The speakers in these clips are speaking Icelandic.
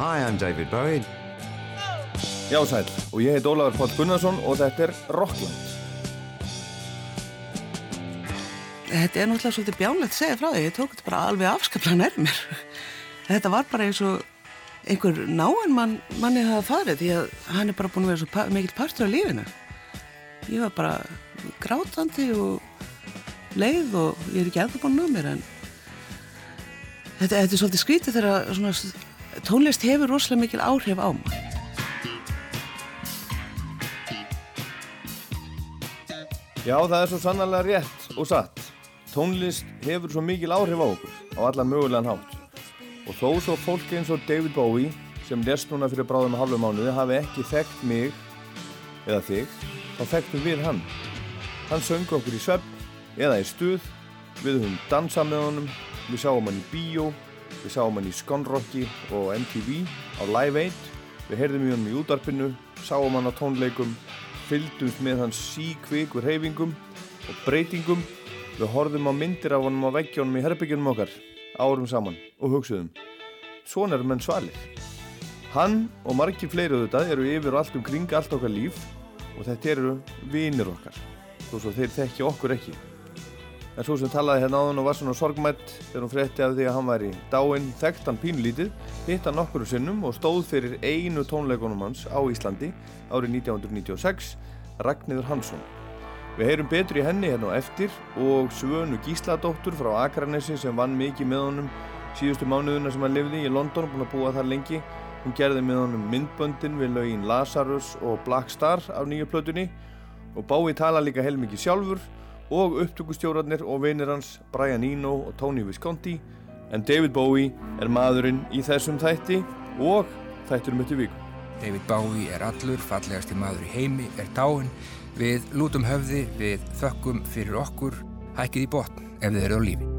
Hi, I'm David Bowie. Já sæl, og ég heit Ólafur Páll Gunnarsson og þetta er Rockland. Þetta er náttúrulega svolítið bjánlegt að segja frá því, ég tók þetta bara alveg afskaplega nærmir. Þetta var bara eins og einhver náinn mann, manni hafa farið því að hann er bara búin að vera svo pa mikill partur af lífinu. Ég var bara grátandi og leið og ég er ekki eða búin að mér en þetta, þetta er svolítið skrítið þegar svona, tónlist hefur rosalega mikil áhrif á maður. Já, það er svo sannarlega rétt og satt. Tónlist hefur svo mikil áhrif á okkur á allan mögulegan hátt. Og þó svo fólk eins og David Bowie sem lest núna fyrir bráðum að halvu mánuði hafi ekki þekkt mig eða þig, þá þekktum við hann. Hann söng okkur í svepp eða í stuð, við höfum dansað með honum, við sáum hann í bíó, við sáum hann í Skonrocki og MTV á Live 8, við heyrðum í honum í útarpinu, sáum hann á tónleikum, fylgdumst með hans síkvikur reyfingum og breytingum. Við horfum á myndir af honum á veggjónum í herbyggjunum okkar árum saman og hugsuðum svona eru menn svalir. Hann og margir fleiri auðvitað eru yfir og allt um kring allt okkar líf og þetta eru vinir okkar. Þó svo þeir þekki okkur ekki en svo sem talaði hérna á hann og var svona sorgmætt þegar hún frétti af því að hann væri dáinn þekkt hann pínlítið hitt hann okkur sinnum og stóð fyrir einu tónleikonum hans á Íslandi árið 1996 Ragnhildur Hansson Við heyrum betur í henni hérna á eftir og Svönu Gísladóttur frá Akranesi sem vann mikið með honum síðustu mánuðuna sem hann lifði í London, búin að búa þar lengi. Hún gerði með honum myndböndin við lögin Lazarus og Black Star af nýju plötunni og Bái tala líka heilmikið sjálfur og upptökustjórarnir og vinir hans Brian Eno og Tony Visconti. En David Bowie er maðurinn í þessum þætti og þætturum eftir viku. David Bowie er allur, fallegasti maður í heimi, er dáinn. Við lútum höfði, við þökkum fyrir okkur, hækkið í botn ef þið eru á lífi.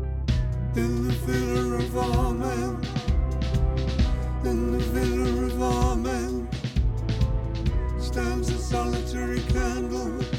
In the filler of all men In the filler of all men Stands a solitary candle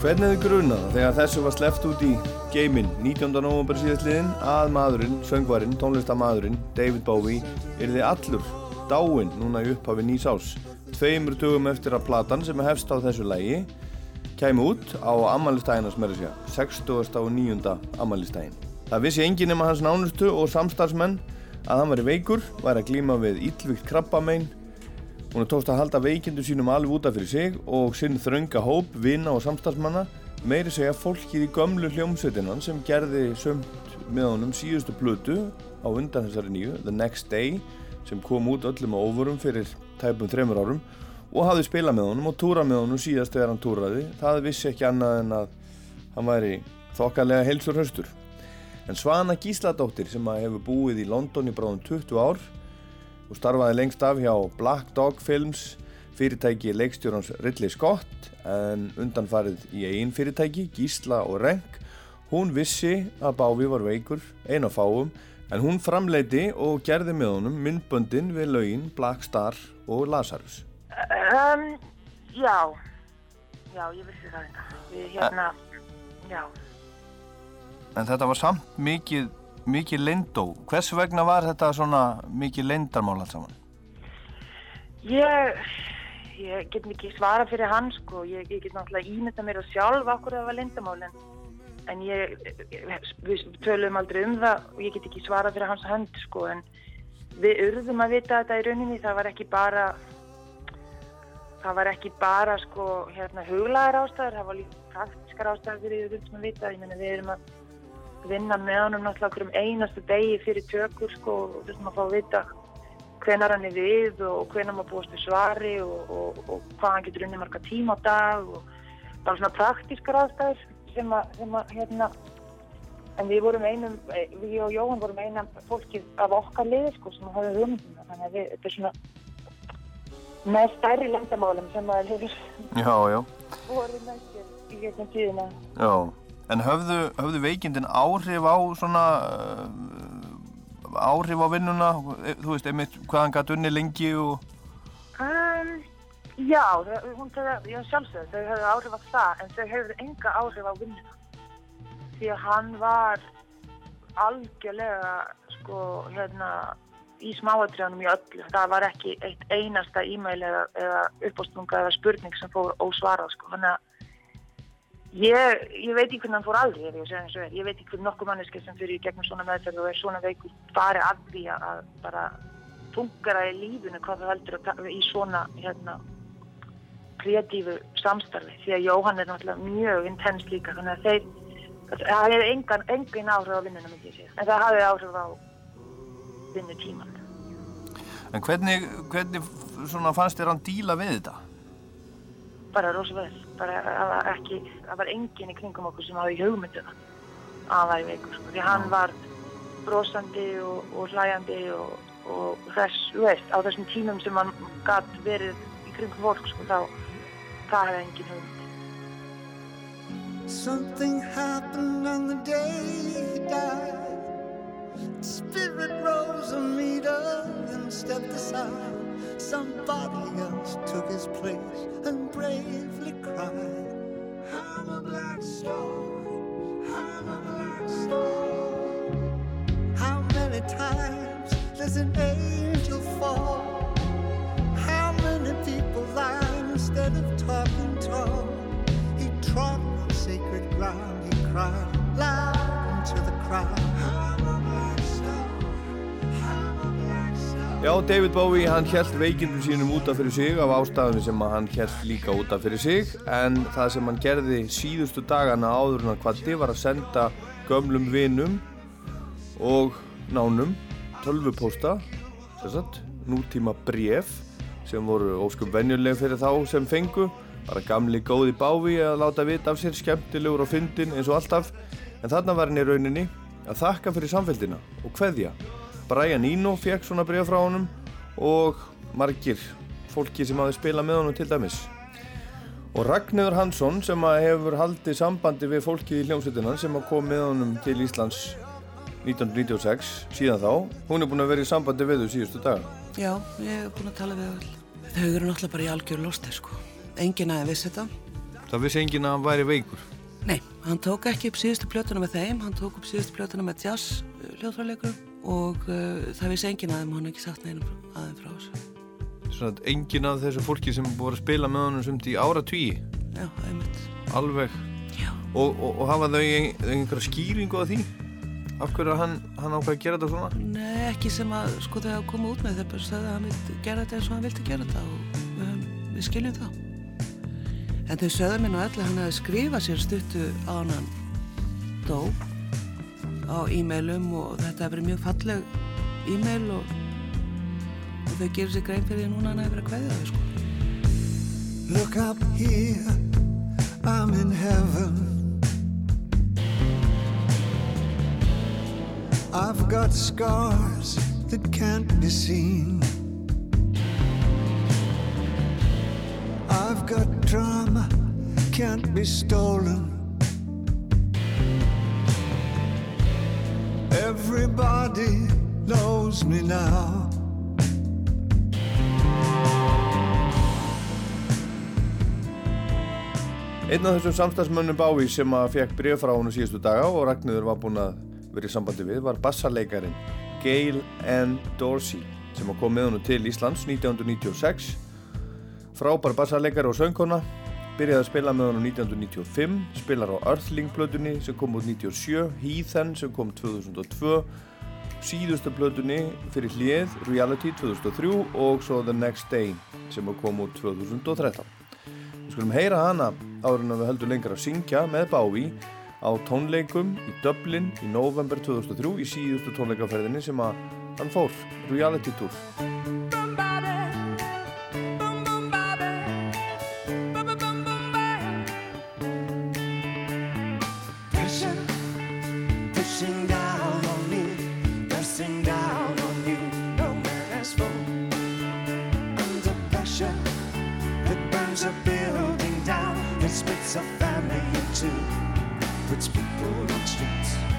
Hvernig þið grunaða þegar þessu var sleppt út í geiminn 19. november síðastliðin að maðurinn, söngvarinn, tónlistamadurinn David Bowie er þið allur dáinn núna í upphafi nýs ás tveimur dögum eftir að platan sem hefst á þessu lægi kæmi út á er að segja 60. og 9. ammælistægin Það vissi engin nema hans nánustu og samstarfsmenn að hann var veikur, væri að glíma við íllvíkt krabbamein Hún er tókst að halda veikindu sínum alveg útaf fyrir sig og sinn þrönga hóp, vinna og samstagsmanna meiri segja fólkið í gömlu hljómsveitinnan sem gerði sömt með honum síðustu blötu á undan þessari nýju, The Next Day, sem kom út öllum á óvurum fyrir tæpum þreymur árum og hafði spilað með honum og túrað með honum síðast þegar hann túraði. Það vissi ekki annað en að hann væri þokkalega heilsur höstur. En Svana Gísladóttir sem hefur búið í London í bráðum 20 ár og starfaði lengst af hjá Black Dog Films fyrirtæki leikstjórnans Ridley Scott en undanfarið í einn fyrirtæki Gísla og Renk. Hún vissi að Bávi var veikur einn á fáum en hún framleiti og gerði með honum myndböndin við laugin Black Star og Lazarus. Um, Já. Já, ég vissi það. Við hérna, já. En þetta var samt mikið mikið lindó. Hvers vegna var þetta svona mikið lindarmál alls saman? Ég, ég get mikið svara fyrir hann sko. Ég, ég get náttúrulega ímynda mér og sjálf okkur að það var lindamál en, en ég, við tölum aldrei um það og ég get ekki svara fyrir hans hönd sko en við urðum að vita þetta í rauninni. Það var ekki bara, það var ekki bara sko hérna huglaðar ástæður, það var líka praktiskar ástæður við urðum að vita. Ég menna við erum að vinna með honum náttúrulega um einastu degi fyrir tökur sko og þessum að fá að vita hvenar hann er við og hvenar maður búast við svari og, og, og hvað hann getur unni marga tíma á dag og bara svona praktískar aðstæður sem að, sem að hérna en við vorum einum, við og Jóhann vorum einam fólkið af okkar liði sko sem hafði hugmyndina. Þannig að við, þetta er svona með stærri landamálum sem maður hefur voruð næstir í gegnum tíðina. Já. En höfðu, höfðu veikindin áhrif á svona uh, áhrif á vinnuna? Þú veist, einmitt hvaðan gæti unni lengi og... um, Já, hún þau, já sjálfsögðu, þau höfðu áhrif á það en þau höfðu enga áhrif á vinnuna því að hann var algjörlega sko hérna í smáatriðanum í öllu. Það var ekki eitt einasta e-mail eða, eða uppástunga eða spurning sem fór ósvarað sko. Þannig að ég, ég veit ekki hvernig hann fór aldrei ef ég. Ég veit ekki hvernig nokkuð manneski sem fyrir gegnum svona meðferð og er svona veikur fari að því að bara fungera í lífinu hvað það heldur að í svona hérna kreatífu samstarfi því að Jóhann er náttúrulega mjög intens líka þannig að þeir það hefði engan, engin áhrif á myndi ég segja en það hafði áhrif á vinnutíman En hvernig, hvernig svona fannst þér hann díla við þetta? bara rosa vel bara það var ekki, það var engin í kringum okkur sem hafði hugmynduna að væri veikur sko. því hann var brosandi og, og hlæjandi og, og þess, þú veist, á þessum tímum sem hann gatt verið í kringum fólk sko, þá það hefði engin hugmynd Something happened on the day he died. Spirit rose a meter and stepped aside. Somebody else took his place and bravely I'm a black star. I'm a black star. How many times does an angel fall? How many people lie instead of talking tall? He trod on sacred ground, he cried loud into the crowd. Já, David Bowie, hann held veikindum sínum útaf fyrir sig af ástæðunum sem að hann held líka útaf fyrir sig. En það sem hann gerði síðustu dagana áður en hann kvatti var að senda gömlum vinum og nánum tölvupósta, sagt, nútíma bref sem voru óskum venjuleg fyrir þá sem fengu. Bara gamli góði Bowie að láta vita af sér skemmtilegur og fyndin eins og alltaf. En þarna var hann í rauninni að þakka fyrir samfélgina og kveðja Brian Eno fekk svona bregð frá honum og margir fólki sem hafi spilað með honum til dæmis. Og Ragnhildur Hansson sem hefur haldið sambandi við fólki í hljómsveitina sem kom með honum til Íslands 1996 síðan þá, hún er búin að vera í sambandi við þau síðustu daga. Já, ég hef búin að tala við öll. Þau eru náttúrulega bara í algjör losti, sko. Engin aðeins vissi þetta. Það vissi enginn að hann væri veikur. Nei, hann tók ekki upp síðustu plötuna með þeim, hann tók upp síðustu plötuna með jazz uh, hljóðfræðleikur og uh, það vissi engin aðeins, hann hef ekki sagt neinum aðeins frá þessu. Svona að enginn af þessu fólki sem voru að spila með honum sem í ára tvíi, Já, einmitt. alveg. Já. Og, og, og hafa þau ein- einhverja skýringu á því? Af hverju hann, hann ákveði að gera þetta svona? Nei, ekki sem að, sko, þegar að koma út með þeir bara sagði að hann vildi gera þetta eins og hann vildi gera þetta og höfum- við skiljum það. En þau sögðu mér nú allir að hann hefði skrifað sér stuttu á hann dó á e-mailum og þetta hefur verið mjög falleg e-mail og, og þau gerir sér grein fyrir því núna að hann hefur verið að kveðja þau, sko. Look up here, I'm in heaven. I've got scars that can't be seen. I've got drama, can't be stolen. Everybody knows me now. Einn af þessum samstagsmönnum Bávi sem að fekk bref frá honum síðustu daga og Ragnhildur var búin að vera í sambandi við var bassarleikarin Gail Ann Dorsey sem að kom með honum til Íslands 1996 frábær bassarleikari og söngkona byrjaði að spila með honum 1995 spilar á Earthling plötunni sem kom út 97 Heathen sem kom 2002 síðustu plötunni fyrir hlið Reality 2003 og svo The Next Day sem kom út 2013 Við skulum heyra hana en að við höldum lengra að syngja með Bávi á tónleikum í Dublin í november 2003 í síðustu tónleikaferðinni sem að hann fór, Reality Tour. Burns a building down and splits a family in two, puts people on streets.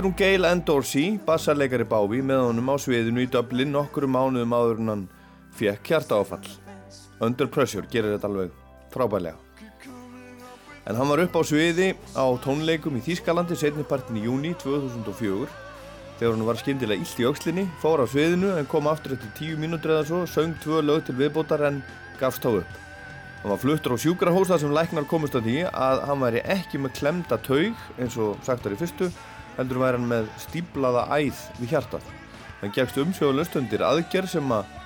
Er hún Gail Endorsey, bassarleikari Bávi, með honum á sviðinu í Dublin nokkru mánuðum áður en hann fekk hjartaáfall. Under Pressure gerir þetta alveg frábælega. En hann var upp á sviði á tónleikum í Þýskalandi setnipartin í júni 2004 þegar hann var skyndilega illt í aukslinni, fór á sviðinu en kom aftur eftir tíu mínútur eða svo, söng tvö lög til viðbótar en gafst á upp. Hann var fluttur á sjúkrahósa sem læknar komist að því að hann væri ekki með klemda taug eins og sagt var í fyrstu, heldur væri hann með stíblaða æð við hjartað. Hann gegst umsjóðalust undir aðgerð sem að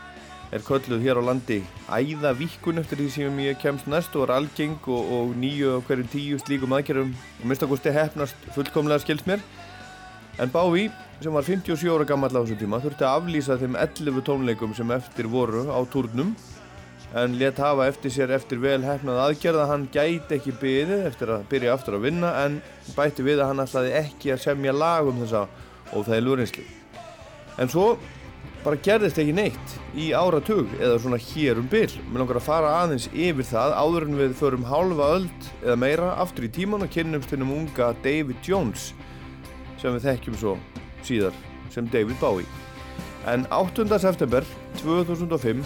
er kölluð hér á landi æðavíkkun eftir því sem ég kemst næst og er algeng og, og nýju og hverjum tíu slíkum aðgerðum og minnstakosti hefnast fullkomlega skilst mér. En Bávi, sem var 57 ára gammal á þessum tíma, þurfti að aflýsa þeim 11 tónleikum sem eftir voru á túrnum en let hafa eftir sér eftir vel hefnað aðgerð að hann gæti ekki byðið eftir að byrja aftur að vinna en bætti við að hann ætlaði ekki að semja lag um þessa óþægilegu reynslu. En svo bara gerðist ekki neitt í áratug eða svona hér um byll. Mér langar að fara aðeins yfir það áður en við förum hálfa öld eða meira aftur í tíman og kynnumst hennum unga David Jones sem við þekkjum svo síðar sem David Bowie. En 8. september 2005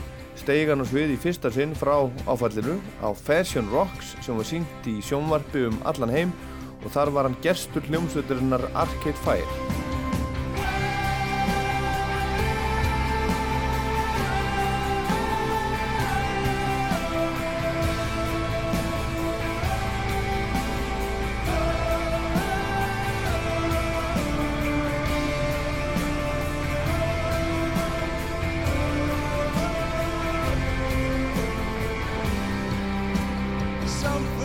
steig hann á svið í fyrsta sinn frá áfallinu á Fashion Rocks sem var sínt í sjónvarpi um allan heim og þar var hann gerstur hljómsveiturinnar Arcade Fire. Something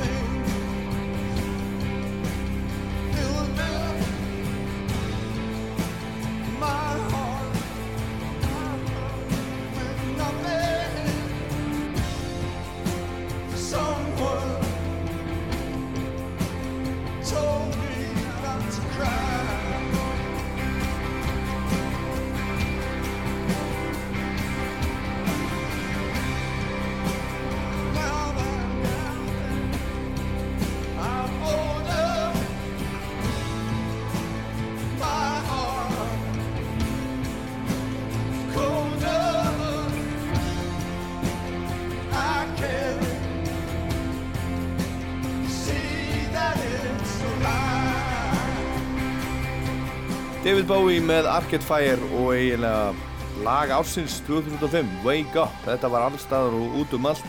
David Bowie með Arcade Fire og eiginlega lag ársins 2005, Wake Up. Þetta var allstaðar og út um allt.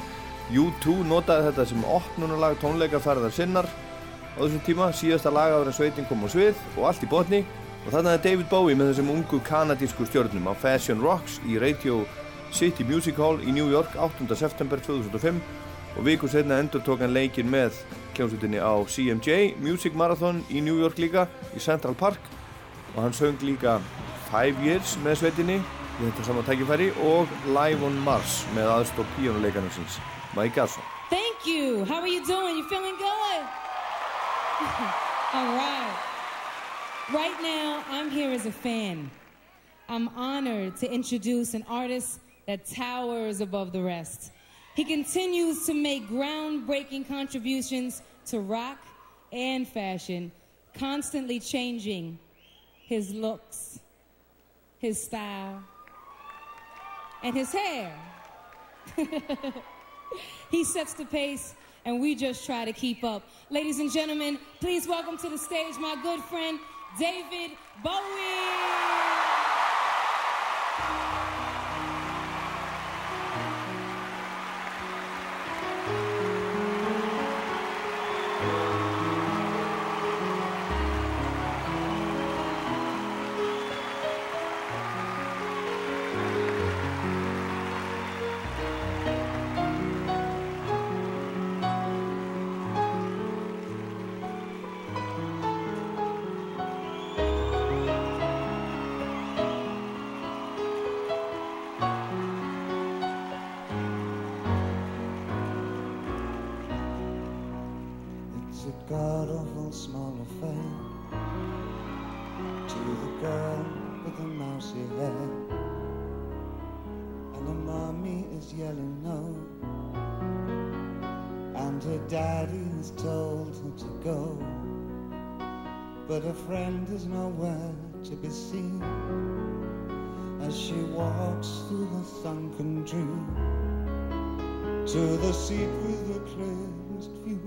U2 notaði þetta sem opnunarlag tónleikaferðar sinnar á þessum tíma, síðasta lagaður en sveitin kom á svið og allt í botni. Og þarna er David Bowie með þessum ungu kanadísku stjórnum á Fashion Rocks í Radio City Music Hall í New York 8. september 2005 og viku setna endur tók hann leikinn með hljómsveitinni á CMJ Music Marathon í New York líka í Central Park og hann söng líka Five Years með sveitinni við þetta saman tækifæri og Live on Mars með aðstopp píjónuleikarnar síns Mike Garson Thank you. How are you doing? You feeling good? All right. Right now, I'm here as a fan. I'm honored to introduce an artist that towers above the rest. He continues to make groundbreaking contributions to rock and fashion, constantly changing his looks, his style, and his hair. he sets the pace, and we just try to keep up. Ladies and gentlemen, please welcome to the stage my good friend, David Bowie. God awful small affair to the girl with the mousy hair. And her mommy is yelling no. And her daddy has told her to go. But her friend is nowhere to be seen as she walks through the sunken dream to the seat with the clearest view.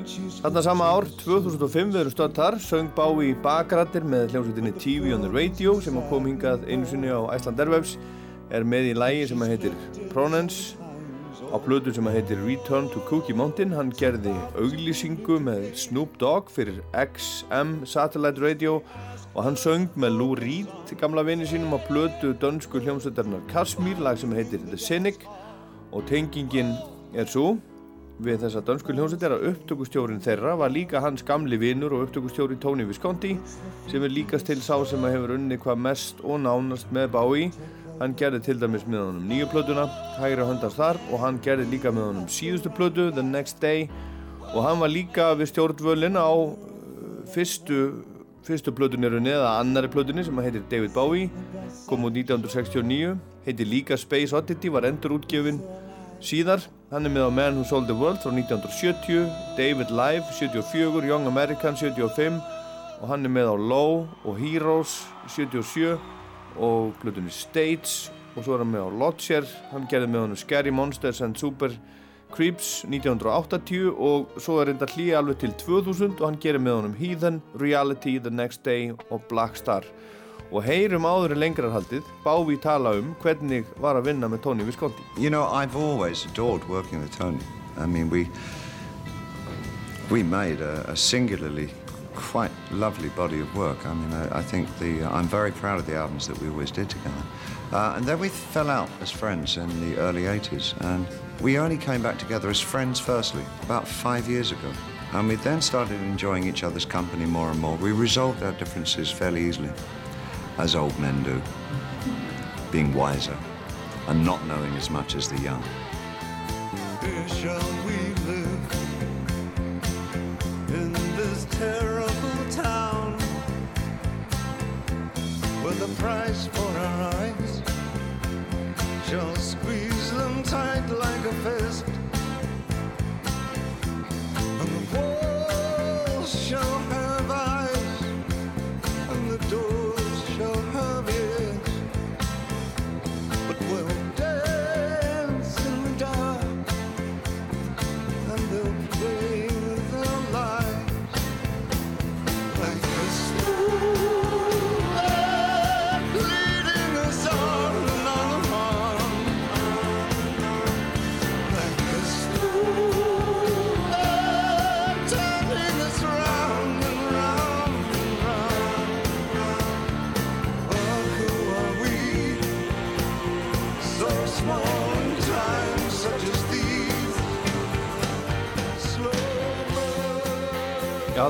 Þarna sama ár, 2005 við erum stödd þar, söng Bái í bakrættir með hljómsveitinni TV on the Radio sem að kom hingað einu sinni á Iceland Airwaves er með í lægi sem að heitir Pronence á plötu sem að heitir Return to Cookie Mountain. Hann gerði auglýsingu með Snoop Dogg fyrir XM Satellite Radio og hann söng með Lou Reed, gamla vini sínum á plötu dönsku hljómsveitarnar Kashmir lag sem heitir The Cynic. Og tengingin er svo við þessa dönsku hljómsveit er að upptökustjórin þeirra var líka hans gamli vinur og upptökustjóri Tony Visconti sem er líkast til sá sem að hefur unni hvað mest og nánast með Bái hann gerði til dæmis með honum nýju plötuna hægri höndast þar og hann gerði líka með honum síðustu plötu The Next Day. Og hann var líka við stjórnvölin á uh, fyrstu fyrstu plötunni eða annari plötunni sem heitir David Bowie kom út 1969 heitir líka Space Oddity var endur útgefin síðar hann er með á Man Who Sold the World frá 1970 David Live 74 Young American 75 og hann er með á Low og Heroes 77 og plötunni States og svo er hann með á Lodger. Hann gerði með honum Scary Monsters and Super Creeps 1980 og svo er reynda hlýja alveg til 2000 og hann gerir með honum Heathen, Reality, The Next Day og Black Star og heyrum áður en lengra haldið Bávi tala um hvernig var að vinna með Tony Visconti You know, I've always adored working with Tony. I mean, we we made a, a singularly quite lovely body of work. I mean, I, I think the I'm very proud of the albums that we always did together. Uh, and then we fell out as friends in the early 80s, and we only came back together as friends firstly about five years ago. And we then started enjoying each other's company more and more. We resolved our differences fairly easily, as old men do, being wiser and not knowing as much as the young. Where shall we live in this terrible town where the price for our eyes shall squeeze them tight like a fist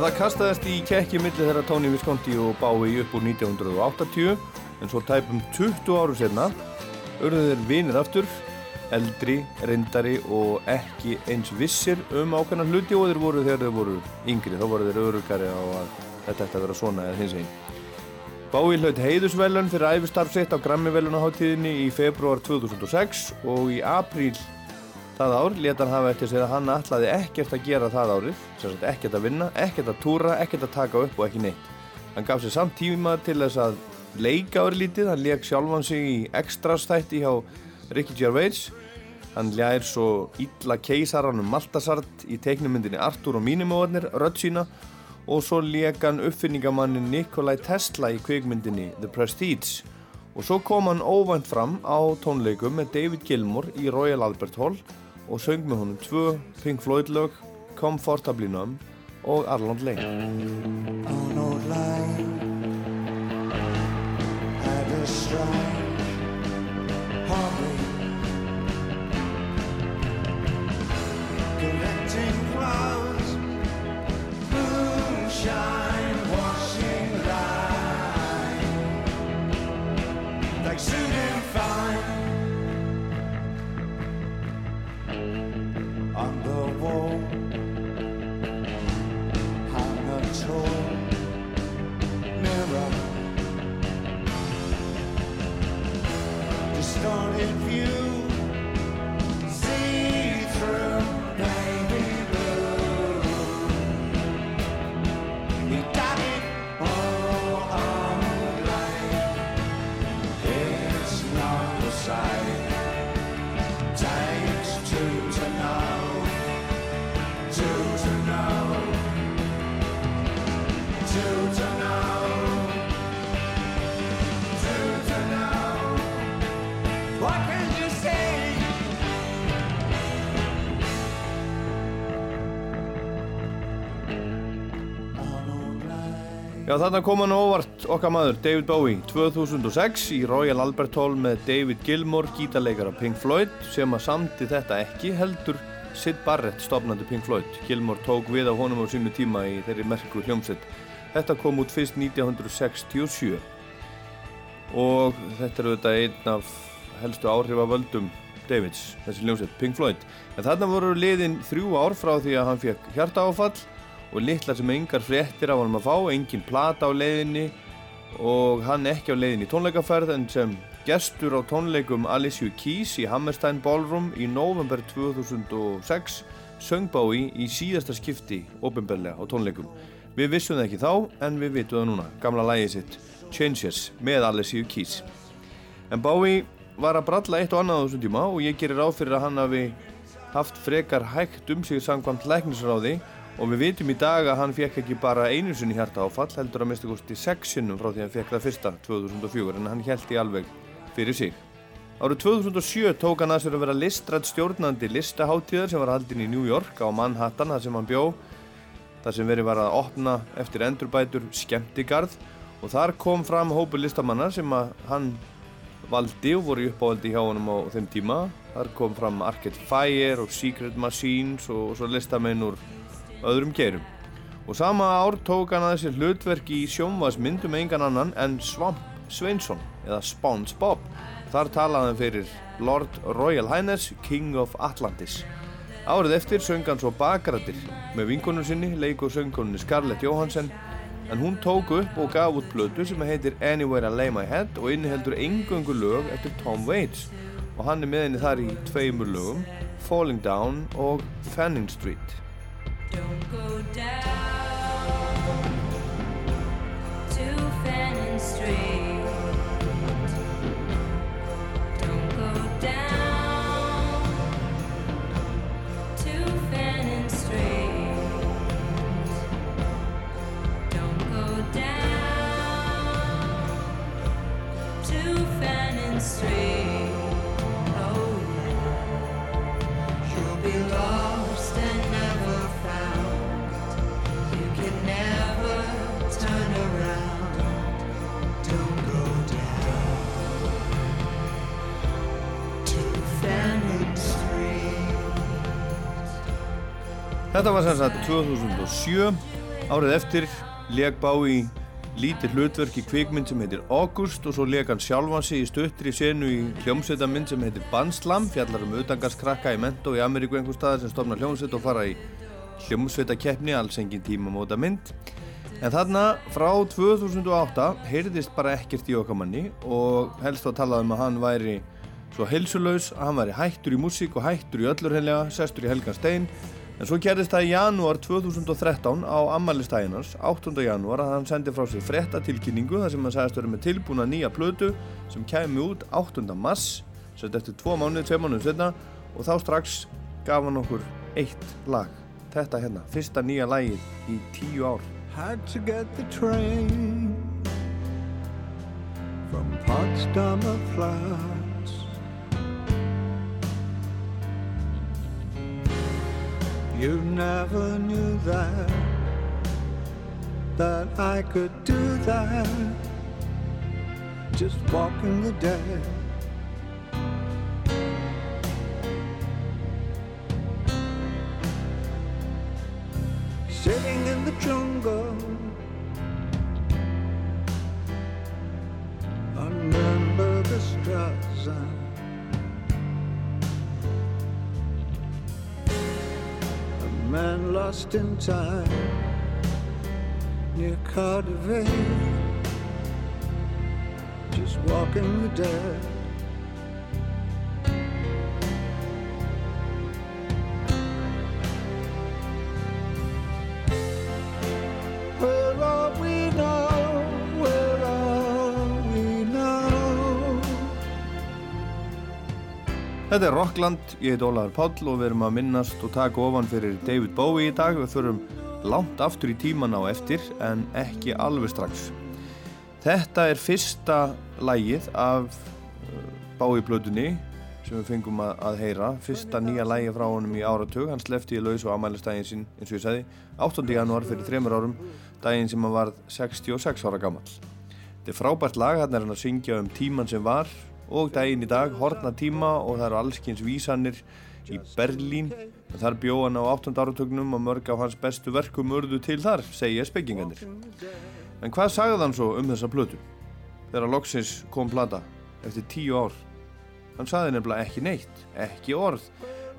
Já, það kastaðist í kekki milli þeirra Tony Visconti og Bái upp úr 1980 en svo tæpum 20 áru senna urðu þeir vinir aftur eldri, reyndari og ekki eins vissir um ákveðna hluti og þeir voru þegar þeir voru yngri. Þá voru þeir örugari á að þetta ætti að vera svona eða hins einn Bowie hlaut heiðusvelun fyrir æfistarf sitt á Grammy-velunaháttíðinni í februar 2006 og í apríl það ár leta hann hafa eftir sig að hann ætlaði ekkert að gera það árið, sagt ekkert að vinna, ekkert að túra, ekkert að taka upp og ekki neitt. Hann gaf sér samt tíma til þess að leika árið lítið, hann leik sjálfan sig í extras þætti hjá Ricky Gervais. Hann ljær svo illa keisaranum Maltasart í teiknumyndinni Artur og Mínimóðarnir, rödd sína og svo leik hann uppfinningamannin Nikolai Tesla í kvikmyndinni The Prestige. Og svo kom hann óvænt fram á tónleikum með David Gilmour í Royal Albert Hall og söng með honum tvö Pink Floyd lög, Comfortably Numb og Arlond Lane. on old line had a strange hobby collecting clouds moonshine washing line like Já, þarna kom hann óvart okkar maður, David Bowie, 2006 í Royal Albert Hall með David Gilmour, gítarleikara Pink Floyd, sem að samti þetta ekki heldur Sid Barrett, stopnandi Pink Floyd. Gilmour tók við á honum á sínu tíma í þeirri merku hljómsveit. Þetta kom út fyrst 1967 og þetta er auðvitað einn af helstu áhrifavöldum Davids, þessi hljómsveit, Pink Floyd. En þarna voru liðin þrjú ár frá því að hann fekk hjartaáfall og litlar sem engar fréttir af honum að fá, engin plata á leiðinni og hann ekki á leiðinni í tónleikaferð en sem gestur á tónleikum Alicia Keys í Hammerstein Ballroom í november 2006 söng Bowie í síðasta skipti ofinberlega á tónleikum. Við vissum það ekki þá en við vitum það núna, gamla lægið sitt Changes með Alicia Keys. En Bowie var að bralla eitt og annað á þessum tíma og ég gerir ráð fyrir að hann hafi haft frekar hægt um sig samkvæmt læknisráði og við vitum í dag að hann fekk ekki bara einu sinni hjarta áfall heldur að minnstu kosti sex sinnum frá því hann fekk það fyrsta 2004 en hann held í alveg fyrir sig. Árið 2007 tók hann að sér að vera listrætt stjórnandi listaháttíðar sem var haldin í New York á Manhattan þar sem hann bjó þar sem verið var að opna eftir endurbætur skemmtigarð og þar kom fram hópur listamanna sem að hann valdi og voru uppávaldi hjá honum á þeim tíma. Þar kom fram Arcade Fire og Secret Machines og svo listamenn úr öðrum geirum. Og sama ár tók hann að þessi hlutverk í sjónvarsmynd um engan annan en Svamp Sveinsson eða SpongeBob. Þar talaði hann fyrir Lord Royal Highness, King of Atlantis. Árið eftir söng hann svo Bakarættir með vinkonum sinni, leik og söngkonunni Scarlett Johansson en hún tók upp og gaf út blödu sem heitir Anywhere I Lay My Head og inniheldur engöngu lög eftir Tom Waits og hann er með henni þar í tveimur lögum Falling Down og Fanning Street. Don't go down Þetta var sem sagt 2007, árið eftir leg Bowie lítið hlutverk í kvikmynd sem heitir August og svo leg hann sjálfan sig í stuttri senu í hljómsveitamynd sem heitir Bandslam, fjallar um utangarskrakka í mentó í Ameríku einhver staðar sem stofna hljómsveit og fara í hljómsveitakeppni, alls engin tíma móta mynd. En þarna frá 2008 heyrðist bara ekkert í okkar manni og helst var talað um að hann væri svo heilsulaus að hann væri hættur í músík og hættur í öllur helga, sestur í Helgan Stein en svo gerðist það í janúar 2013 á ammælistæginars 8. janúar að hann sendi frá sér frettatilkynningu þar sem hann sagðist verið með tilbúna nýja plötu sem kæmi út 8. mass sett eftir 2 mánuði, 2 mánuði setna og þá strax gaf hann okkur eitt lag þetta hérna, fyrsta nýja lagið í 10 ár Had to get the train from Potsdamer Platz. You never knew that, that I could do that, just walking the dead. Sitting in the jungle Under the Strasse lost in time. Near Cardiff Just walking the dead Þetta er Rockland, ég heit Ólaður Páll og við erum að minnast og taka ofan fyrir David Bowie í dag. Við förum langt aftur í tíman á eftir en ekki alveg strax. Þetta er fyrsta lægið af uh, Bowie blöðunni sem við fengum að, að heyra. Fyrsta nýja lægi frá honum í áratug. Hann slefti í laus og amælistægin sinn, eins og ég sagði, 8. janúar fyrir þremur árum, daginn sem hann var 66 ára gammal. Þetta er frábært lag, hann er hann að syngja um tíman sem var og daginn í dag, horna tíma og það eru allskins vísanir í Berlín. Þar bjó hann á 8. áratögnum og mörg af hans bestu verkum urðu til þar, segja spekkingandir. En hvað sagði hann svo um þessa plötu? Þegar loksins kom plata eftir tíu ár. Hann sagði nefnilega ekki neitt, ekki orð,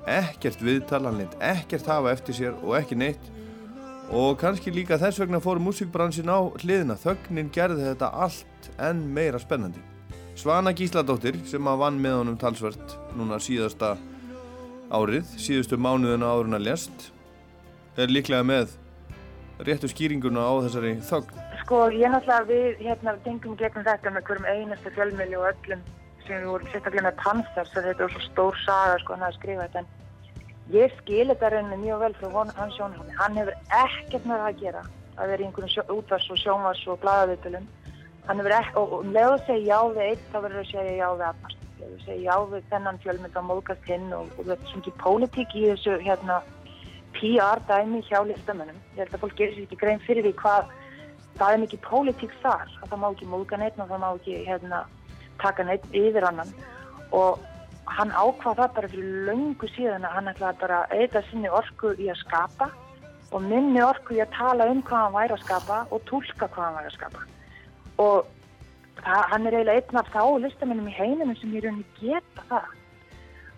ekkert viðtal, hann lind ekkert hafa eftir sér og ekki neitt og kannski líka þess vegna fór músikbransin á hliðina. Þögnin gerði þetta allt enn meira spennandi. Svana Gísladóttir sem að vann með honum talsvert núna síðasta árið, síðustu mánuðina áruna lest, er líklega með réttu skýringuna á þessari þögn. Sko, ég náttúrulega við hérna tengum gegnum þetta með hverjum einasta fjölmjöli og öllum sem við vorum sérstaklega með Panthers að þetta var svo stór saga sko hann að skrifa þetta en ég skil þetta rauninni mjög vel frá hans sjónhómi. Hann hefur ekkert með það að gera að vera í einhvern útvars og sjónvars og blaðaviðtölum. Hann hefur ekki, og um leið að segja já við eitt þá verður að segja já við annars. Leið að segja já við þennan fjölmynd að móðgast hinn og, og þetta er svona ekki pólitík í þessu hérna PR dæmi hjá listamönnum. Ég held að fólk gerir sér ekki grein fyrir því hvað það er mikið pólitík þar. Að það má ekki móðga neitt og það má ekki hérna, taka neitt yfir annan. Og hann ákvað það bara fyrir löngu síðan að hann ætlaði bara að eita sinni orku í að skapa og minni orku í að tala um hvað hann væri að skapa og tólka hvað hann væri að skapa. Og það, hann er eiginlega einn af þá listamennum í heiminum sem í rauninni geta það.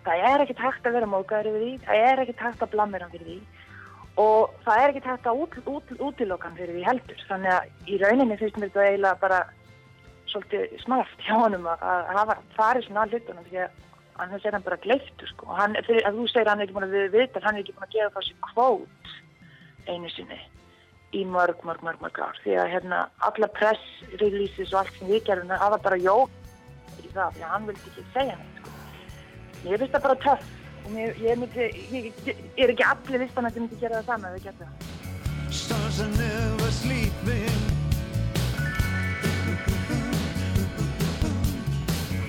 Það er ekkert hægt að vera mókaður yfir því, það er ekkert hægt að blamera hann fyrir því og það er ekkert hægt að út, út, útiloka hann fyrir því heldur. Þannig að í rauninni finnst mér þetta eiginlega bara svolítið smart hjá honum að, hafa farið svona að hlutunum því að annars er hann bara gleiftu sko. Hann, fyrir, að þú segir að hann er ekki búin að við vita, hann er ekki búin að gefa það sér kvót einu sinni í mörg, mörg, mörg, mörg ár. Því að hérna alla press releases og allt sem við gerum, það var bara jó í það, því að hann vildi ekki segja neitt sko. Ég finnst það bara töff og mér, ég, myndi, ég, ég, ég er ekki allir listan að myndi gera það saman getum það. Stars are never sleeping.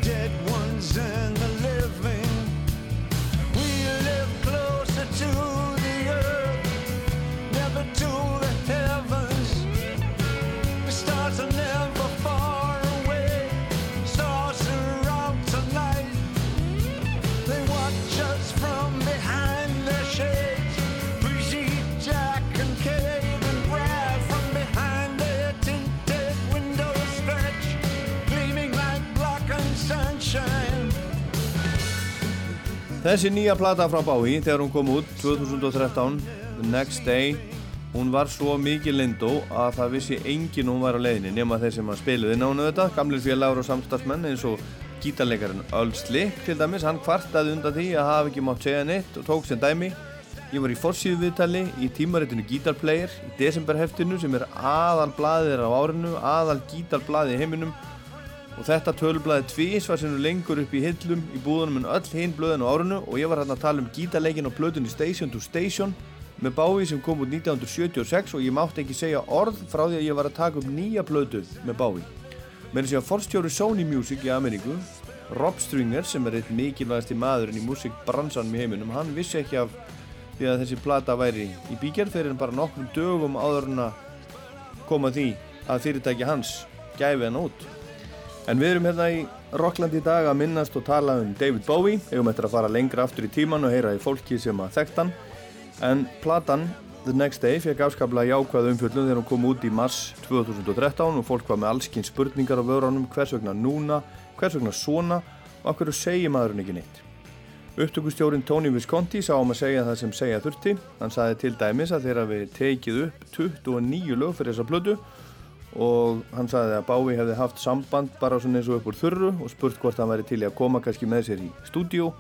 Dead ones and the living. We live closer to Þessi nýja plata frá Bowie þegar hún kom út 2013, The Next Day Hún var svo mikið lindó að það vissi enginn hún var á leiðinni nema þeir sem spiluði nánu þetta, gamlir félagur og samstagsmenn eins og gítarleikarinn Earl Slick til dæmis, hann kvartaði undan því að hafa ekki mátt segja neitt og tók sem dæmi. Ég var í forsýðu viðtali í tímaritinu Guitar-Player í desemberheftinu sem er aðal blaðir á árinu, aðal gítarblaði í heiminum og þetta tölublaði tvísvar sem lengur upp í hillum í búðunum en öll hinn blöðin á árinu og ég var hérna að tala um gítarleikin og plötunni Station to Station með Bowie sem kom út 1976 og ég mátti ekki segja orð frá því að ég var að taka upp nýja plötu með Bowie. Með þess að forstjóri Sony Music í Ameríku, Rob Stringer sem er eitt mikilvægasti maðurinn í musikbransanum í heiminum, hann vissi ekki af því að þessi plata væri í bígerð fyrir en bara nokkrum dögum áður en að koma því að fyrirtæki hans gæfi hann út. En við erum hérna í Rockland í dag að minnast og tala um David Bowie, eigum eftir að fara lengra aftur í tíman og heyra í fólki sem að þekkt hann. En platan The Next Day fekk afskaplega jákvæð umfjöldun þegar hún kom út í mars 2013 og fólk var með allskinn spurningar á vörunum hvers vegna núna, hvers vegna svona og hverju segir maðurinn ekki neitt. Upptökustjórin Tony Visconti sá um að segja það sem segja þurfti. Hann sagði til dæmis að þeirra við tekið upp 29 lög fyrir þessa plötu og hann sagði að Bái hefði haft samband bara svona eins og upp úr þurru og spurt hvort hann væri til í að koma kannski með sér í stúdíu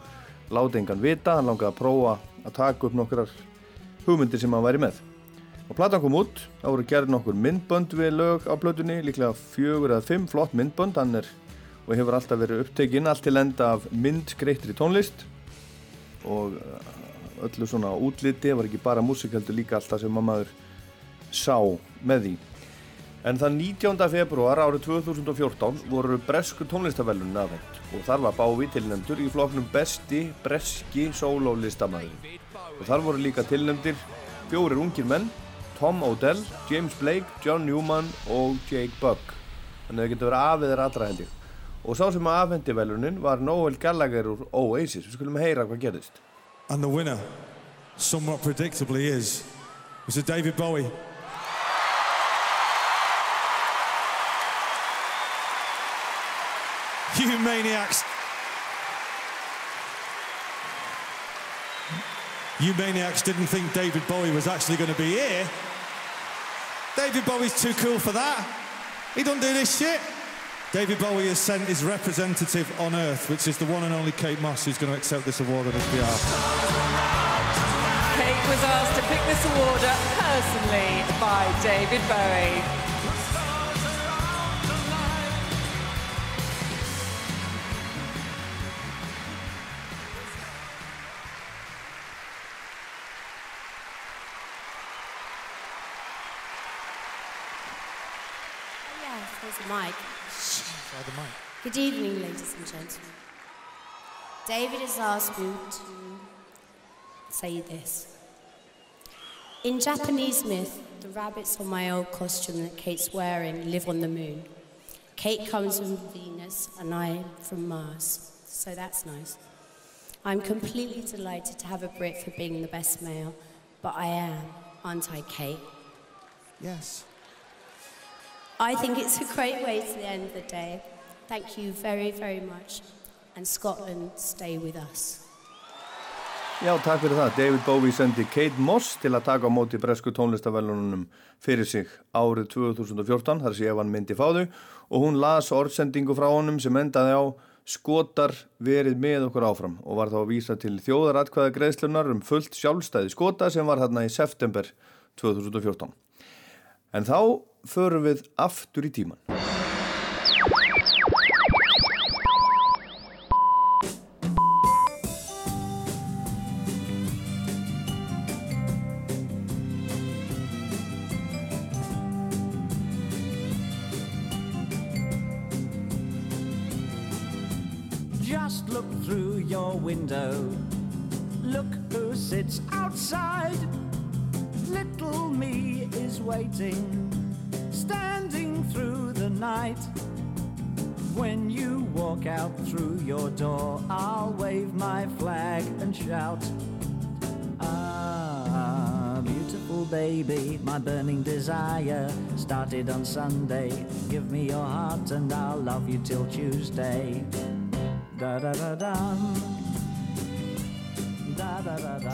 láti engan vita, hann langaði að prófa að taka upp nokkrar hugmyndir sem hann væri með. Og platan kom út, þá voru gerð nokkur myndbönd við lög á plötunni, líklega fjögur eða fimm flott myndbönd, hann er og hefur alltaf verið upptekinn allt til enda af myndskreittri tónlist. Og uh, öllu svona útliti, var ekki bara músik heldur líka alltaf sem að maður sá með því En þann 19. februar árið 2014 voru bresku tónlistavellunin aðvend og þar var Bávi tilnæmdur í floknum besti breski sólólistamæður. Og þar voru líka tilnæmdir fjórir ungir menn, Tom Odell, James Blake, John Newman og Jake Bugg. Þannig að það getur verið afið þeirra allra heldig. Og sá sem að afhendi velunin var Noel Gallagher úr Oasis. Við skulum heyra hvað gerðist. And the winner, somewhat predictably, is Mr. David Bowie. Maniacs. You maniacs didn't think David Bowie was actually going to be here. David Bowie's too cool for that. He don't do this shit. David Bowie has sent his representative on Earth, which is the one and only Kate Moss, who's going to accept this award on his behalf. Kate was asked to pick this award up personally by David Bowie. Good evening, ladies and gentlemen. David has asked me to say this. In Japanese myth, the rabbits on my old costume that Kate's wearing live on the moon. Kate comes from Venus and I from Mars, so that's nice. I'm completely delighted to have a Brit for being the best male, but I am, aren't I, Kate? Yes. I think it's a great way to the end of the day. Thank you very, very much. And Scotland, stay with us. Já, takk fyrir það. David Bowie sendi Kate Moss til að taka á móti bresku tónlistavellunum fyrir sig árið 2014, þar sé ef hann myndi fá þau og hún las orðsendingu frá honum sem endaði á skotar verið með okkur áfram og var þá að vísa til þjóðaratkvæða greiðslunar um fullt sjálfstæði skota sem var hérna í september 2014. En þá förum við aftur í tíman. Shout. Ah, beautiful baby, my burning desire started on Sunday. Give me your heart and I'll love you till Tuesday. Da da da dum.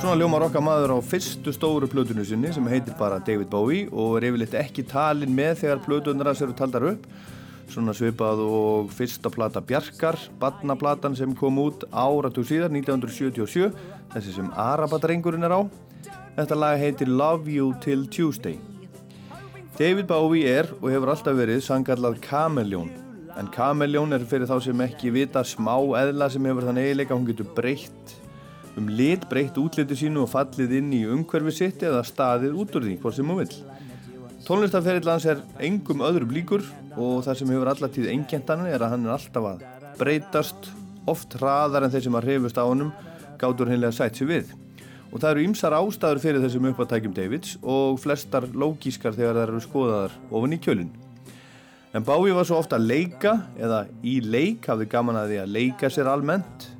Svona ljómar okkar maður á fyrstu stóru plötunni sinni sem heitir bara David Bowie og er yfirleitt ekki talin með þegar plötunar hans eru taldar upp. Svona svipað og fyrsta plata Bjarkar, badnaplatan sem kom út áratug síðar, 1977, þessi sem Arabadrengurinn er á. Þetta lag heitir Love You Till Tuesday. David Bowie er og hefur alltaf verið sangallað kameljón. En kameljón er fyrir þá sem ekki vita smá eðla sem hefur þann eiginleika hún getur breytt um lit, breytt útliti sínu og fallið inn í umhverfi sitt eða staðið út úr því, hvort sem hún vill. Tónlistarferill hans er engum öðrum líkur og það sem hefur allatíð engjöndan er að hann er alltaf að breytast, oft hraðar en þeir sem að hrifust á honum gátur hennilega sætt sér við. Og það eru ymsar ástæður fyrir þessum uppáttækjum Davids og flestar lógískar þegar það eru skoðaðar ofan í kjölinn. En Bowie var svo ofta að leika eða í leik hafði gaman að því að leika sér almennt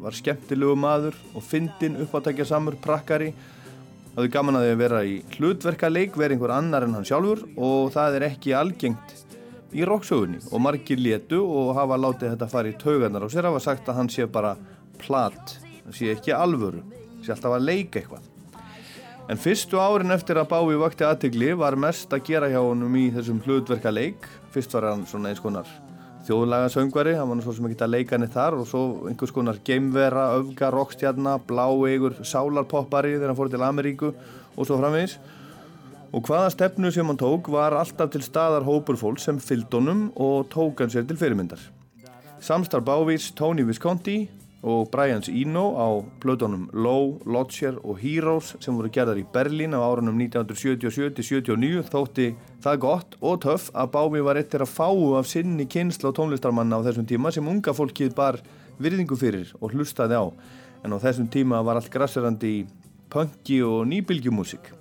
var skemmtilegu maður og fyndin uppáttækja samur prakkari hafði gaman að að vera í hlutverkaleik vera einhver annar en hann sjálfur og það er ekki algengt í roksögunni og margir létu og hafa látið þetta fara í taugarnar og sér hafa sagt að hann sé bara platt það sé ekki alvöru, sé alltaf að leika eitthvað En fyrstu árin eftir að Bái vakti aðtegli var mest að gera hjá honum í þessum hlutverkaleik. Fyrst var hann svona eins konar þjóðlaga söngvari, hann var nú svo sem ekki að leika henni þar og svo einhvers konar geimvera, öfga, rockstjarna, bláeigur, sálarpoppari þegar hann fór til Ameríku og svo framvegis. Og hvaða stefnu sem hann tók var alltaf til staðar hópur fólk sem fylgd honum og tók hann sér til fyrirmyndar. Samstar Bávís, Tony Visconti og Brians Eno á plötunum Low, Lodger og Heroes sem voru gerðar í Berlín á árunum 1977-79 þótti það gott og töff að Bámi var eittir að fáu af sinni kynsla og tónlistarmanna á þessum tíma sem unga fólkið bar virðingu fyrir og hlustaði á en á þessum tíma var allt grasserandi í punki og nýbylgjumúsik.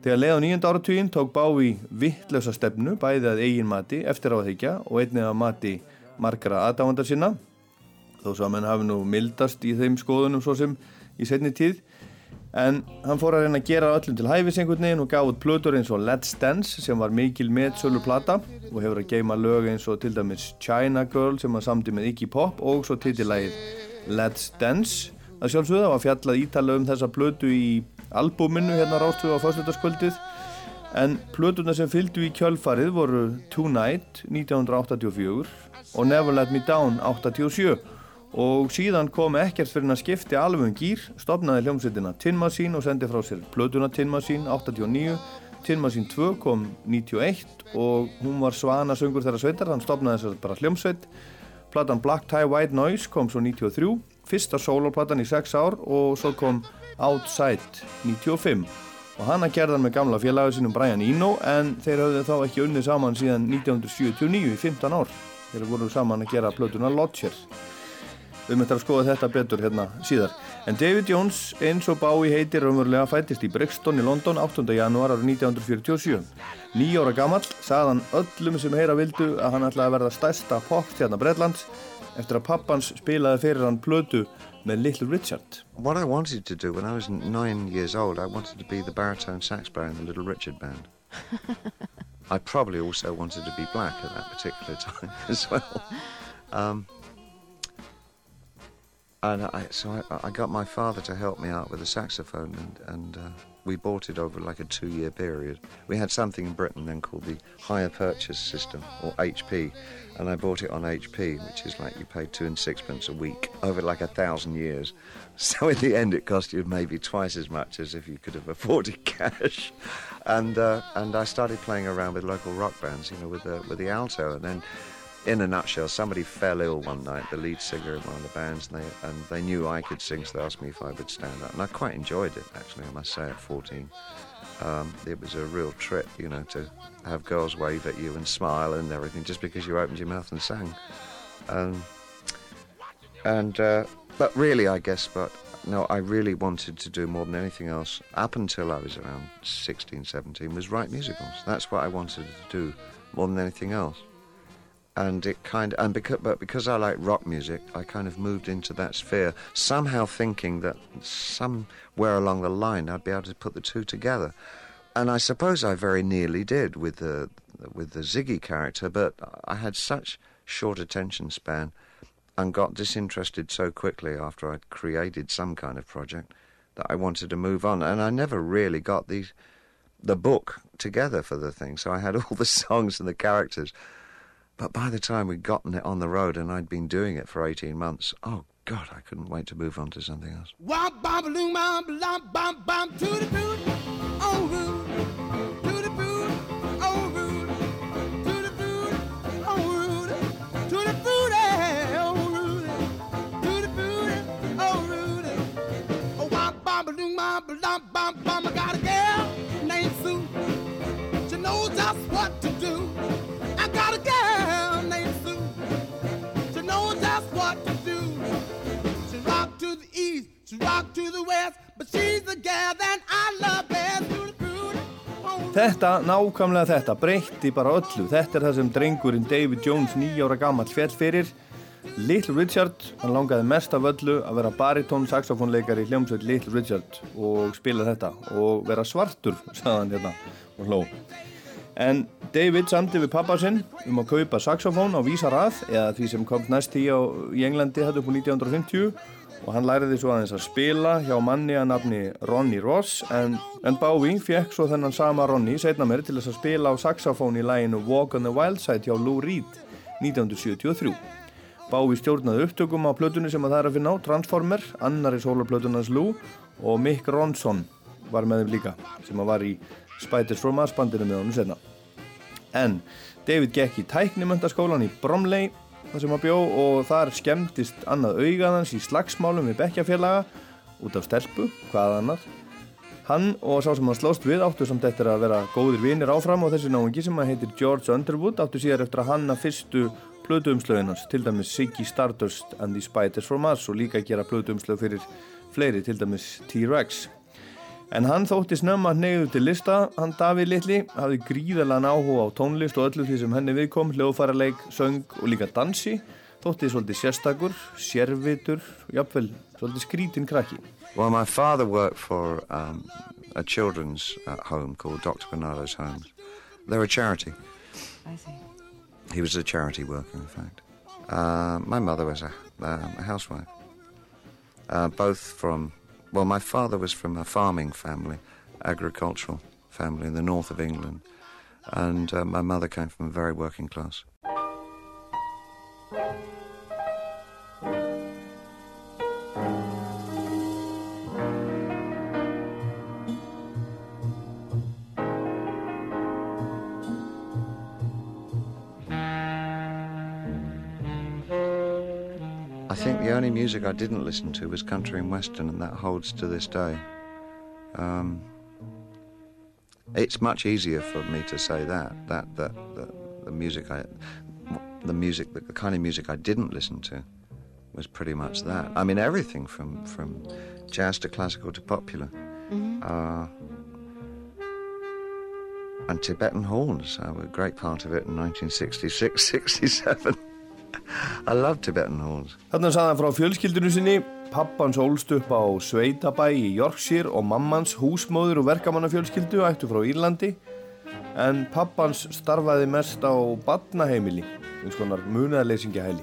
Þegar leið á nýjönda áratugin tók Bávi vittlösa stefnu bæði að eigin mati eftir á að þykja og einnig að mati margra aðdáandar sinna þó menn hafi nú mildast í þeim skoðunum svo sem í setni tíð. En hann fór að reyna að gera öllum til hæfis einhvern veginn og gaf út plötur eins og Let's Dance sem var mikil meðsölu plata og hefur að geima lög eins og til dæmis China Girl sem var samtið með Iggy Pop og svo titilægið Let's Dance. Að sjálfsögða var fjallað ítala um þessa plötu í albúminu hérna rástu á fáslutaskvöldið en plötuna sem fylgdu í kjölfarið voru Tonight 1984 og Never Let Me Down 87 og síðan kom ekkert fyrir að skipti alveg um gýr, stopnaði hljómsveitina Tin Machine og sendi frá sér plötuna Tin Machine 89, Tin Machine 2 kom 91 og hún var svana söngur þeirra sveitar, hann stopnaði þess að bara hljómsveit. Platan Black Tie White Noise kom svo 93 fyrsta soloplatan í 6 ár og svo kom Outside 95 og hann að gerða með gamla félagi sinum Brian Eno en þeir höfðu þá ekki unnið saman síðan 1979 í 15 ár. Þeir voru saman að gera plötuna Lodger við möttum að skoða þetta betur hérna síðar en David Jones eins og Bowie heitir raunverulega fættist í Brixton í London 8. janúar árið 1947 nýjóra gammal sagðan öllum sem heyra vildu að hann ætlaði að verða stærsta popstjarnar Bretlands eftir að pappans spilaði fyrir hann plötu með Little Richard What I wanted to do when I was nine years old, I wanted to be the baritone sax player in the Little Richard band. I probably also wanted to be black at that particular time as well. Um, and I, so I, I got my father to help me out with a saxophone, and, and uh, we bought it over like a two-year period. We had something in Britain then called the hire purchase system, or HP, and I bought it on HP, which is like you pay two and sixpence a week over like a thousand years. So in the end, it cost you maybe twice as much as if you could have afforded cash. And uh, and I started playing around with local rock bands, you know, with the with the alto, and then in a nutshell, somebody fell ill one night, the lead singer of one of the bands, and they, and they knew I could sing, so they asked me if I would stand up. And I quite enjoyed it, actually, I must say, at 14. Um, it was a real trip, you know, to have girls wave at you and smile and everything just because you opened your mouth and sang. Um, and, uh, but really, I guess, but no, I really wanted to do more than anything else up until I was around 16, 17, was write musicals. That's what I wanted to do more than anything else and it kind of, and because but because I like rock music, I kind of moved into that sphere, somehow thinking that somewhere along the line I'd be able to put the two together, and I suppose I very nearly did with the with the Ziggy character, but I had such short attention span, and got disinterested so quickly after I'd created some kind of project that I wanted to move on. And I never really got the, the book together for the thing. So I had all the songs and the characters. But by the time we'd gotten it on the road and I'd been doing it for 18 months, oh God, I couldn't wait to move on to something else. Bom balloon Þetta, nákvæmlega þetta, breytti bara öllu. Þetta er það sem drengurinn David Jones, nýjára gammal, fjall fyrir. Little Richard, hann langaði mest af öllu að vera baritón saxofónleikari í hljómsveit Little Richard og spila þetta og vera svartur, sagði hann hérna og hló. En David samti við pappa sinn um að kaupa saxofón á vísarað eða því sem kom næst í, á, í Englandi þetta upp á 1950 og hann læriði svo aðeins að spila hjá manni að nafni Ronnie Ross en, en Bowie fekk svo þennan sama Ronnie setna mér til þess að spila á saxofón í læginu Walk on the Wild Side hjá Lou Reed 1973. Bowie stjórnaði upptökum á plötunni sem að það er að finna á Transformer, annari sólarplötunans Lou og Mick Ronson var með þeim líka sem að var í Spiders from Mars bandinu með honum senna. En David gekk í tæknimöndaskólan í Bromley þar sem að bjó og þar skemmtist annað augaðans í slagsmálum við bekkjafélaga út af stelpu, hvað annað. Hann og sá sem hann slóst við áttu samt eftir að vera góðir vinir áfram og þessi náungi sem að heitir George Underwood áttu síðar eftir að hanna fyrstu plötuumslöginans, til dæmis Ziggy Stardust and the Spiders from Mars og líka gera plötuumslög fyrir fleiri, til dæmis T-Rex. En hann þótti snemma neyðu til lista, hann Davíð Littli hafði gríðalega áhuga á tónlist og öllu því sem henni viðkom, hljóðfæraleik, söng og líka dansi, þótti svolítið sérstakur, sérvitur, jafnvel svolítið skrítin krakki. Well, my father worked for um, a children's uh, home called Dr. Bernardo's Homes. They're a charity. I see. He was a charity worker, in fact. Uh, my mother was a, um, a housewife. Uh, both from, well, my father was from a farming family, agricultural family in the north of England. And uh, my mother came from a very working class. Music I didn't listen to was country and western, and that holds to this day. Um, it's much easier for me to say that that that, that the music I, the music, the kind of music I didn't listen to, was pretty much that. I mean, everything from from jazz to classical to popular. Uh, and Tibetan horns uh, were a great part of it in 1966, 67. I love Tibetan horns. Þannig sagði hann frá fjölskyldinu sinni, pappans ólst upp á Sveitabæ í Yorkshire og mammans húsmóður og verkamannafjölskyldu ættu frá Írlandi en pappans starfaði mest á badnaheimili, eins konar munaðarleysingahæli.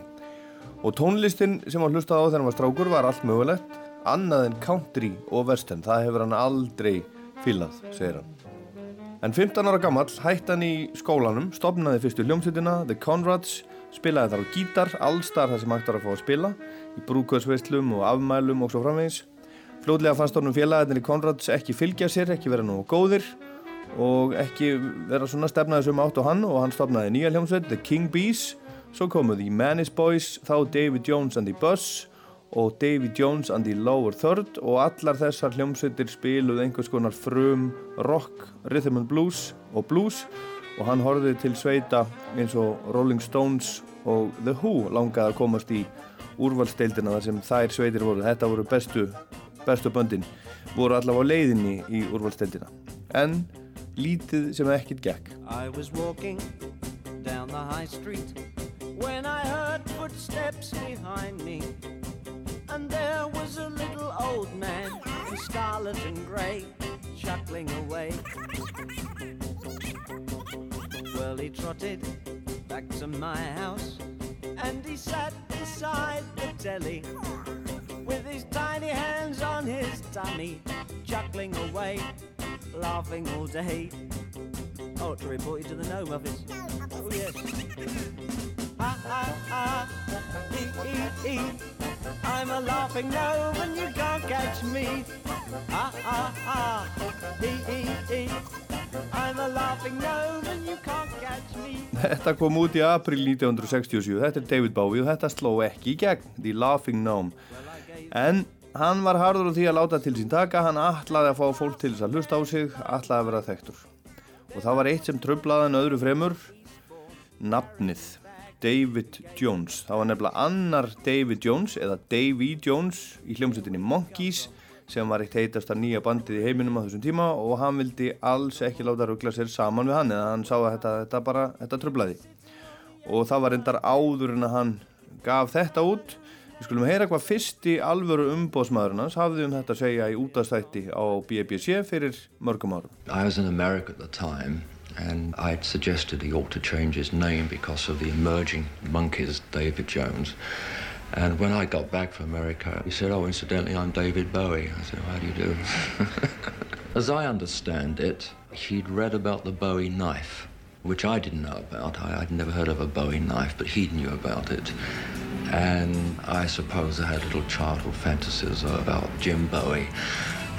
Og tónlistin sem hann hlustaði á þegar hann var strákur var allt mögulegt, annað en country og western, það hefur hann aldrei fílað, segir hann. En 15 ára gammal hætti hann í skólanum, stopnaði fyrstu hljómsveitina, The Conrads, spilaði þar á gítar, allstar þar sem hægt var að fá að spila, í brúkvöðsveislum og afmælum og svo framvegis. Fljóðlega fannst honum félagarnir í Conrads ekki fylgja sér, ekki vera nú góðir og ekki vera svona stefnaði sem átt á hann og hann stopnaði nýja hljómsveit, The King Bees, svo komuð í Manis Boys, þá David Jones and the Buzz og David Jones and the Lower Third og allar þessar hljómsveitir spiluð einhvers konar frum rock, rhythm and blues og blues og hann horfið til sveita eins og Rolling Stones og The Who langaði að komast í úrvalsteildina þar sem þær sveitir voru þetta voru bestu, bestu böndin voru allavega á leiðinni í úrvalsteildina en lítið sem ekkert gekk I was walking down the high street when I heard footsteps behind me. And there was a little old man in scarlet and grey chuckling away. He trotted back to my house and he sat beside the telly with his tiny hands on his tummy, chuckling away, laughing all day. Oh, to report you to the Gnome Office. Oh, yes. Ha ha ha, e e e. I'm a laughing gnome and you can't catch me. Ha ha ha, e e e. I'm a laughing gnome and you can't catch me. Þetta kom út í april 1967, þetta er David Bowie og þetta sló ekki í gegn, The Laughing Gnome. En hann var harður á því að láta til sín taka, hann ætlaði að fá fólk til þess að hlusta á sig, ætlaði að vera þekktur. Og það var eitt sem tröflaði en öðru fremur, nafnið, David Jones. Það var nefnilega annar David Jones, eða Davy Jones í hljómsveitinni Monkeys, sem var eitt heitasta nýja bandið í heiminum á þessum tíma og hann vildi alls ekki láta ruggla sér saman við hann eða hann sá að þetta, þetta bara, þetta tröflaði og það var reyndar áður en að hann gaf þetta út. Við skulum heyra hvað fyrsti alvöru umbóðsmaðurinn hans hafði um þetta að segja í útastætti á BBC fyrir mörgum árum And I'd suggested he ought to change his name because of the emerging monkeys, David Jones. And when I got back from America, he said, Oh, incidentally, I'm David Bowie. I said, How do you do? As I understand it, he'd read about the Bowie knife, which I didn't know about. I, I'd never heard of a Bowie knife, but he knew about it. And I suppose I had little childhood fantasies about Jim Bowie.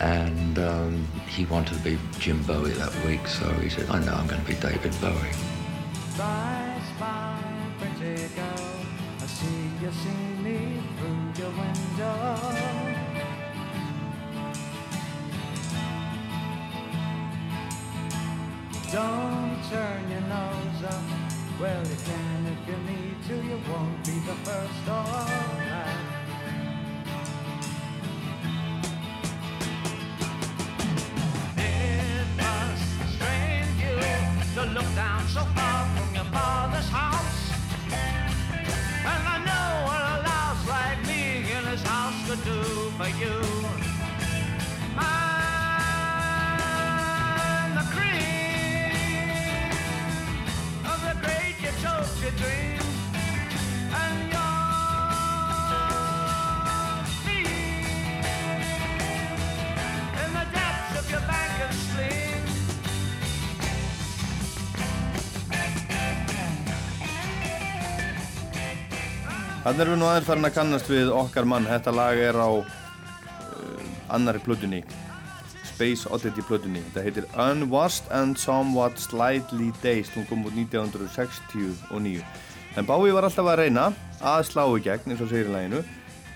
And um, he wanted to be Jim Bowie that week, so he said, I know I'm going to be David Bowie. Pretty girl, I see you see me through your window. Don't turn your nose up. Well, you can if you need to. You won't be the first you. Þannig erum við nú aðeins farin að kannast við okkar mann. Þetta lag er á uh, annari plötunni, Space Oddity plötunni. Þetta heitir Unwashed and Somewhat Slightly Dazed. Hún kom út 1969. En Bowie var alltaf að reyna að slá í gegn, eins og segir í laginu.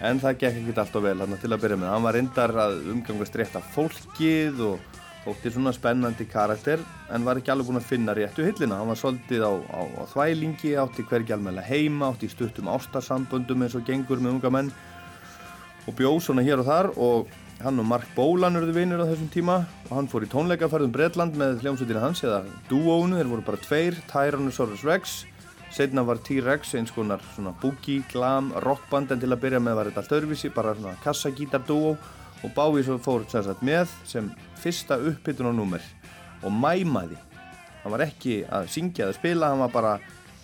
En það gekk ekkert alltaf vel hann til að byrja með. Hann var reyndar að umgangast rétt af fólkið og þótti svona spennandi karakter en var ekki alveg búinn að finna réttu hillina. Hann var svolítið á, á, á þvælingi, átti hvergi almennilega heima, átti í stuttum ástarsamböndum eins og gengur með unga menn. Og bjóð svona hér og þar og hann og Mark Bolan eruðu vinir á þessum tíma. Og hann fór í tónleikaferðum Bretland með hljómsveitina hans eða dúónu, þeir voru bara tveir, Tyrannosaurus Rex. Setna var T-Rex eins konar svona boogie, glam, rockband en til að byrja með var þetta allt öðruvísi, bara svona kassagítar dúó. Og Bowie svo fór sagt með sem fyrsta upphittun á númer og mæmaði. Hann var ekki að syngja eða spila hann var bara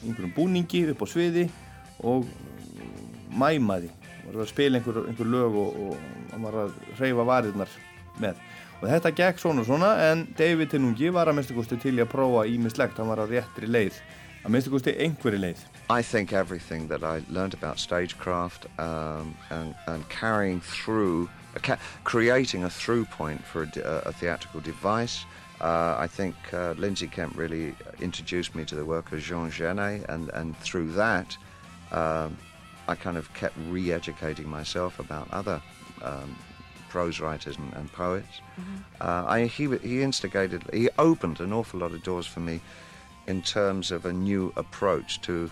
einhverjum búningi upp á sviði og mæmaði. Var að spila einhver, einhver lög og, og hann var að hreyfa varirnar með. Og þetta gekk svona svona en David Tinnungi var að minnstu kosti til að prófa ímislegt, hann var að réttri leið að minnstu kosti einhverju leið. I think everything that I learned about stagecraft um, and, and carrying through, ca- creating a through point for a theatrical device. Uh, I think uh, Lindsay Kemp really introduced me to the work of Jean Genet, and, and through that, um, I kind of kept re-educating myself about other um, prose writers and, and poets. Uh, I, he, he instigated, he opened an awful lot of doors for me in terms of a new approach to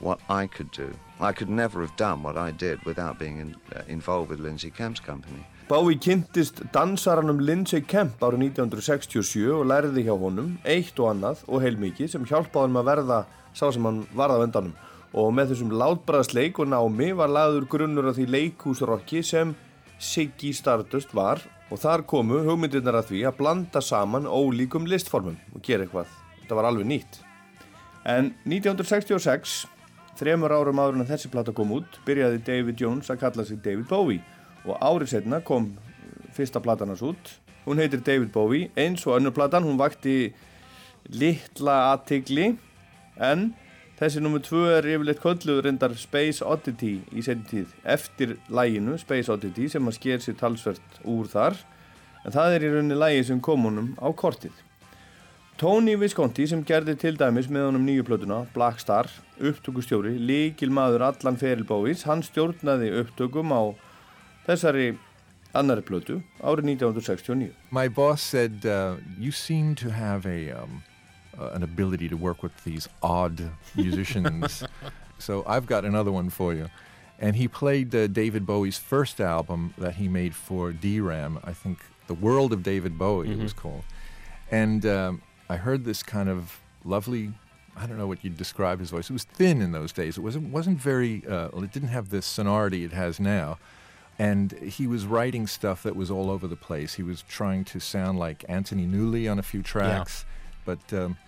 what I could do. I could never have done what I did without being in, uh, involved with Lindsay Kemp's company. Bowie kynntist dansaranum Lindsay Kemp árið 1967 og læriði hjá honum eitt og annað og heilmikið sem hjálpaði hann að verða sá sem hann varða á endanum og með þessum látbræðsleik og námi var lagður grunnur af því leikhúsrokki sem Siggy Stardust var og þar komu hugmyndirnar að því að blanda saman ólíkum listformum og gera eitthvað. Þetta var alveg nýtt. En 1966 þremur árum áður en þessi plata kom út, byrjaði David Jones að kalla sig David Bowie. Og árið setna kom fyrsta platan hans út. Hún heitir David Bowie, eins og önnur platan, hún vakti litla aðtigli en þessi nummer tvö er yfirleitt kölluð reyndar Space Oddity í setjum tíð. Eftir læginu Space Oddity sem að sker sér talsvert úr þar. En það er í rauninni lægi sem kom honum á kortið. Tony Visconti sem gerði til dæmis með honum nýju plötuna Black Star, upptökustjóri, líkil maður allan feril Bowies, hann stjórnaði upptökum á þessari annari plötu árið 1969. My boss said, uh, You seem to have a, um, uh, an ability to work with these odd musicians. so I've got another one for you. And he played uh, David Bowie's first album that he made for DRAM, I think The World of David Bowie it was called. And um, I heard this kind of lovely, I don't know what you'd describe his voice. It was thin in those days. It wasn't, wasn't very, uh, well, it didn't have the sonority it has now. And he was writing stuff that was all over the place. He was trying to sound like Anthony Newley on a few tracks. But um,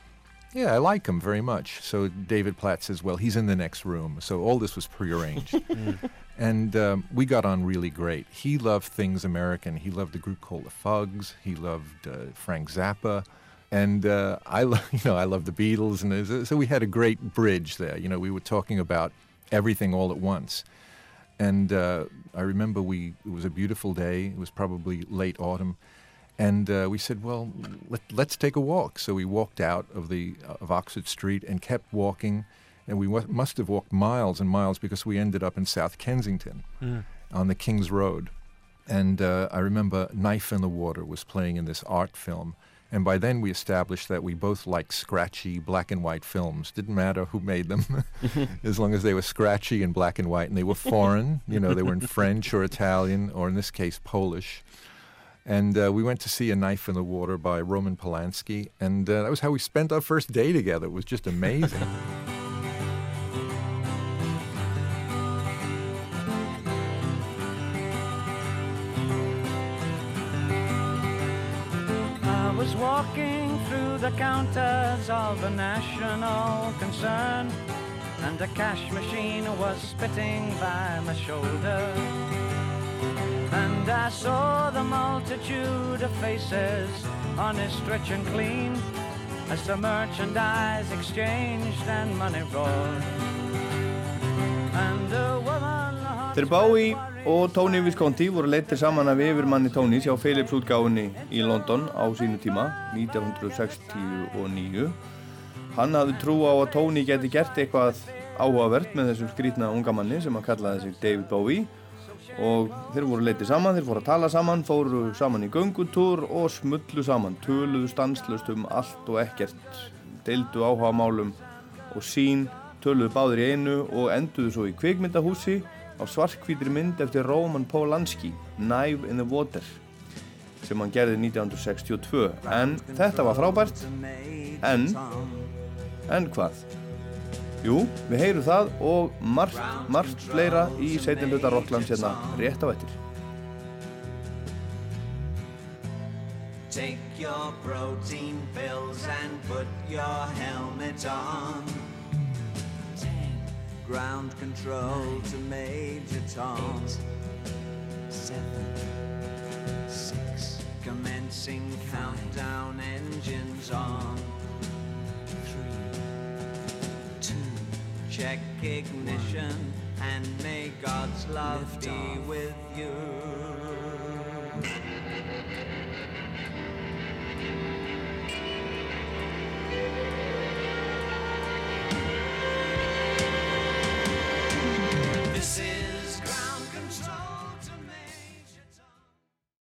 yeah, I like him very much. So David Platt says, well, he's in the next room. So all this was prearranged. and um, we got on really great. He loved things American. He loved a group called the Fugs. He loved uh, Frank Zappa. And uh, I, lo- you know, I love the Beatles, and so we had a great bridge there. You know, we were talking about everything all at once. And uh, I remember we it was a beautiful day. It was probably late autumn, and uh, we said, "Well, let, let's take a walk." So we walked out of the of Oxford Street and kept walking, and we wa- must have walked miles and miles because we ended up in South Kensington Mm. on the King's Road. And uh, I remember Knife in the Water was playing in this art film. And by then we established that we both liked scratchy black and white films. Didn't matter who made them, as long as they were scratchy and black and white. And they were foreign, you know, they were in French or Italian, or in this case, Polish. And uh, we went to see A Knife in the Water by Roman Polanski. And uh, that was how we spent our first day together. It was just amazing. walking through the counters of a national concern, and a cash machine was spitting by my shoulder. And I saw the multitude of faces, honest, rich, and clean, as the merchandise exchanged and money rolled. And a woman. Þeir Bowie og Tony Visconti voru leittir saman af yfirmanni Tonys hjá Philips útgáfunni í London á sínu tíma, 1969. Hann hafði trú á að Tony geti gert eitthvað áhugavert með þessum skrítna unga manni sem hann kallaði sig David Bowie og þeir voru leittir saman, þeir fóru að tala saman, fóru saman í göngutúr og smullu saman, töluðu stanslust um allt og ekkert, deildu áhuga málum og sín, töluðu báðir í einu og enduðu svo í kvikmyndahúsi á svartkvítri mynd eftir Roman Polanski, Knife in the Water sem hann gerði 1962 en þetta var frábært en en hvað? Jú, við heyrum það og margt, margt fleira í seitin hluta Rocklands hérna rétt á eftir Take your protein pills and put your helmet on. ground control to Major Tom. Eight, seven, six. Commencing five, countdown, engines on. Three, two. Check ignition one, and may God's love be off. with you.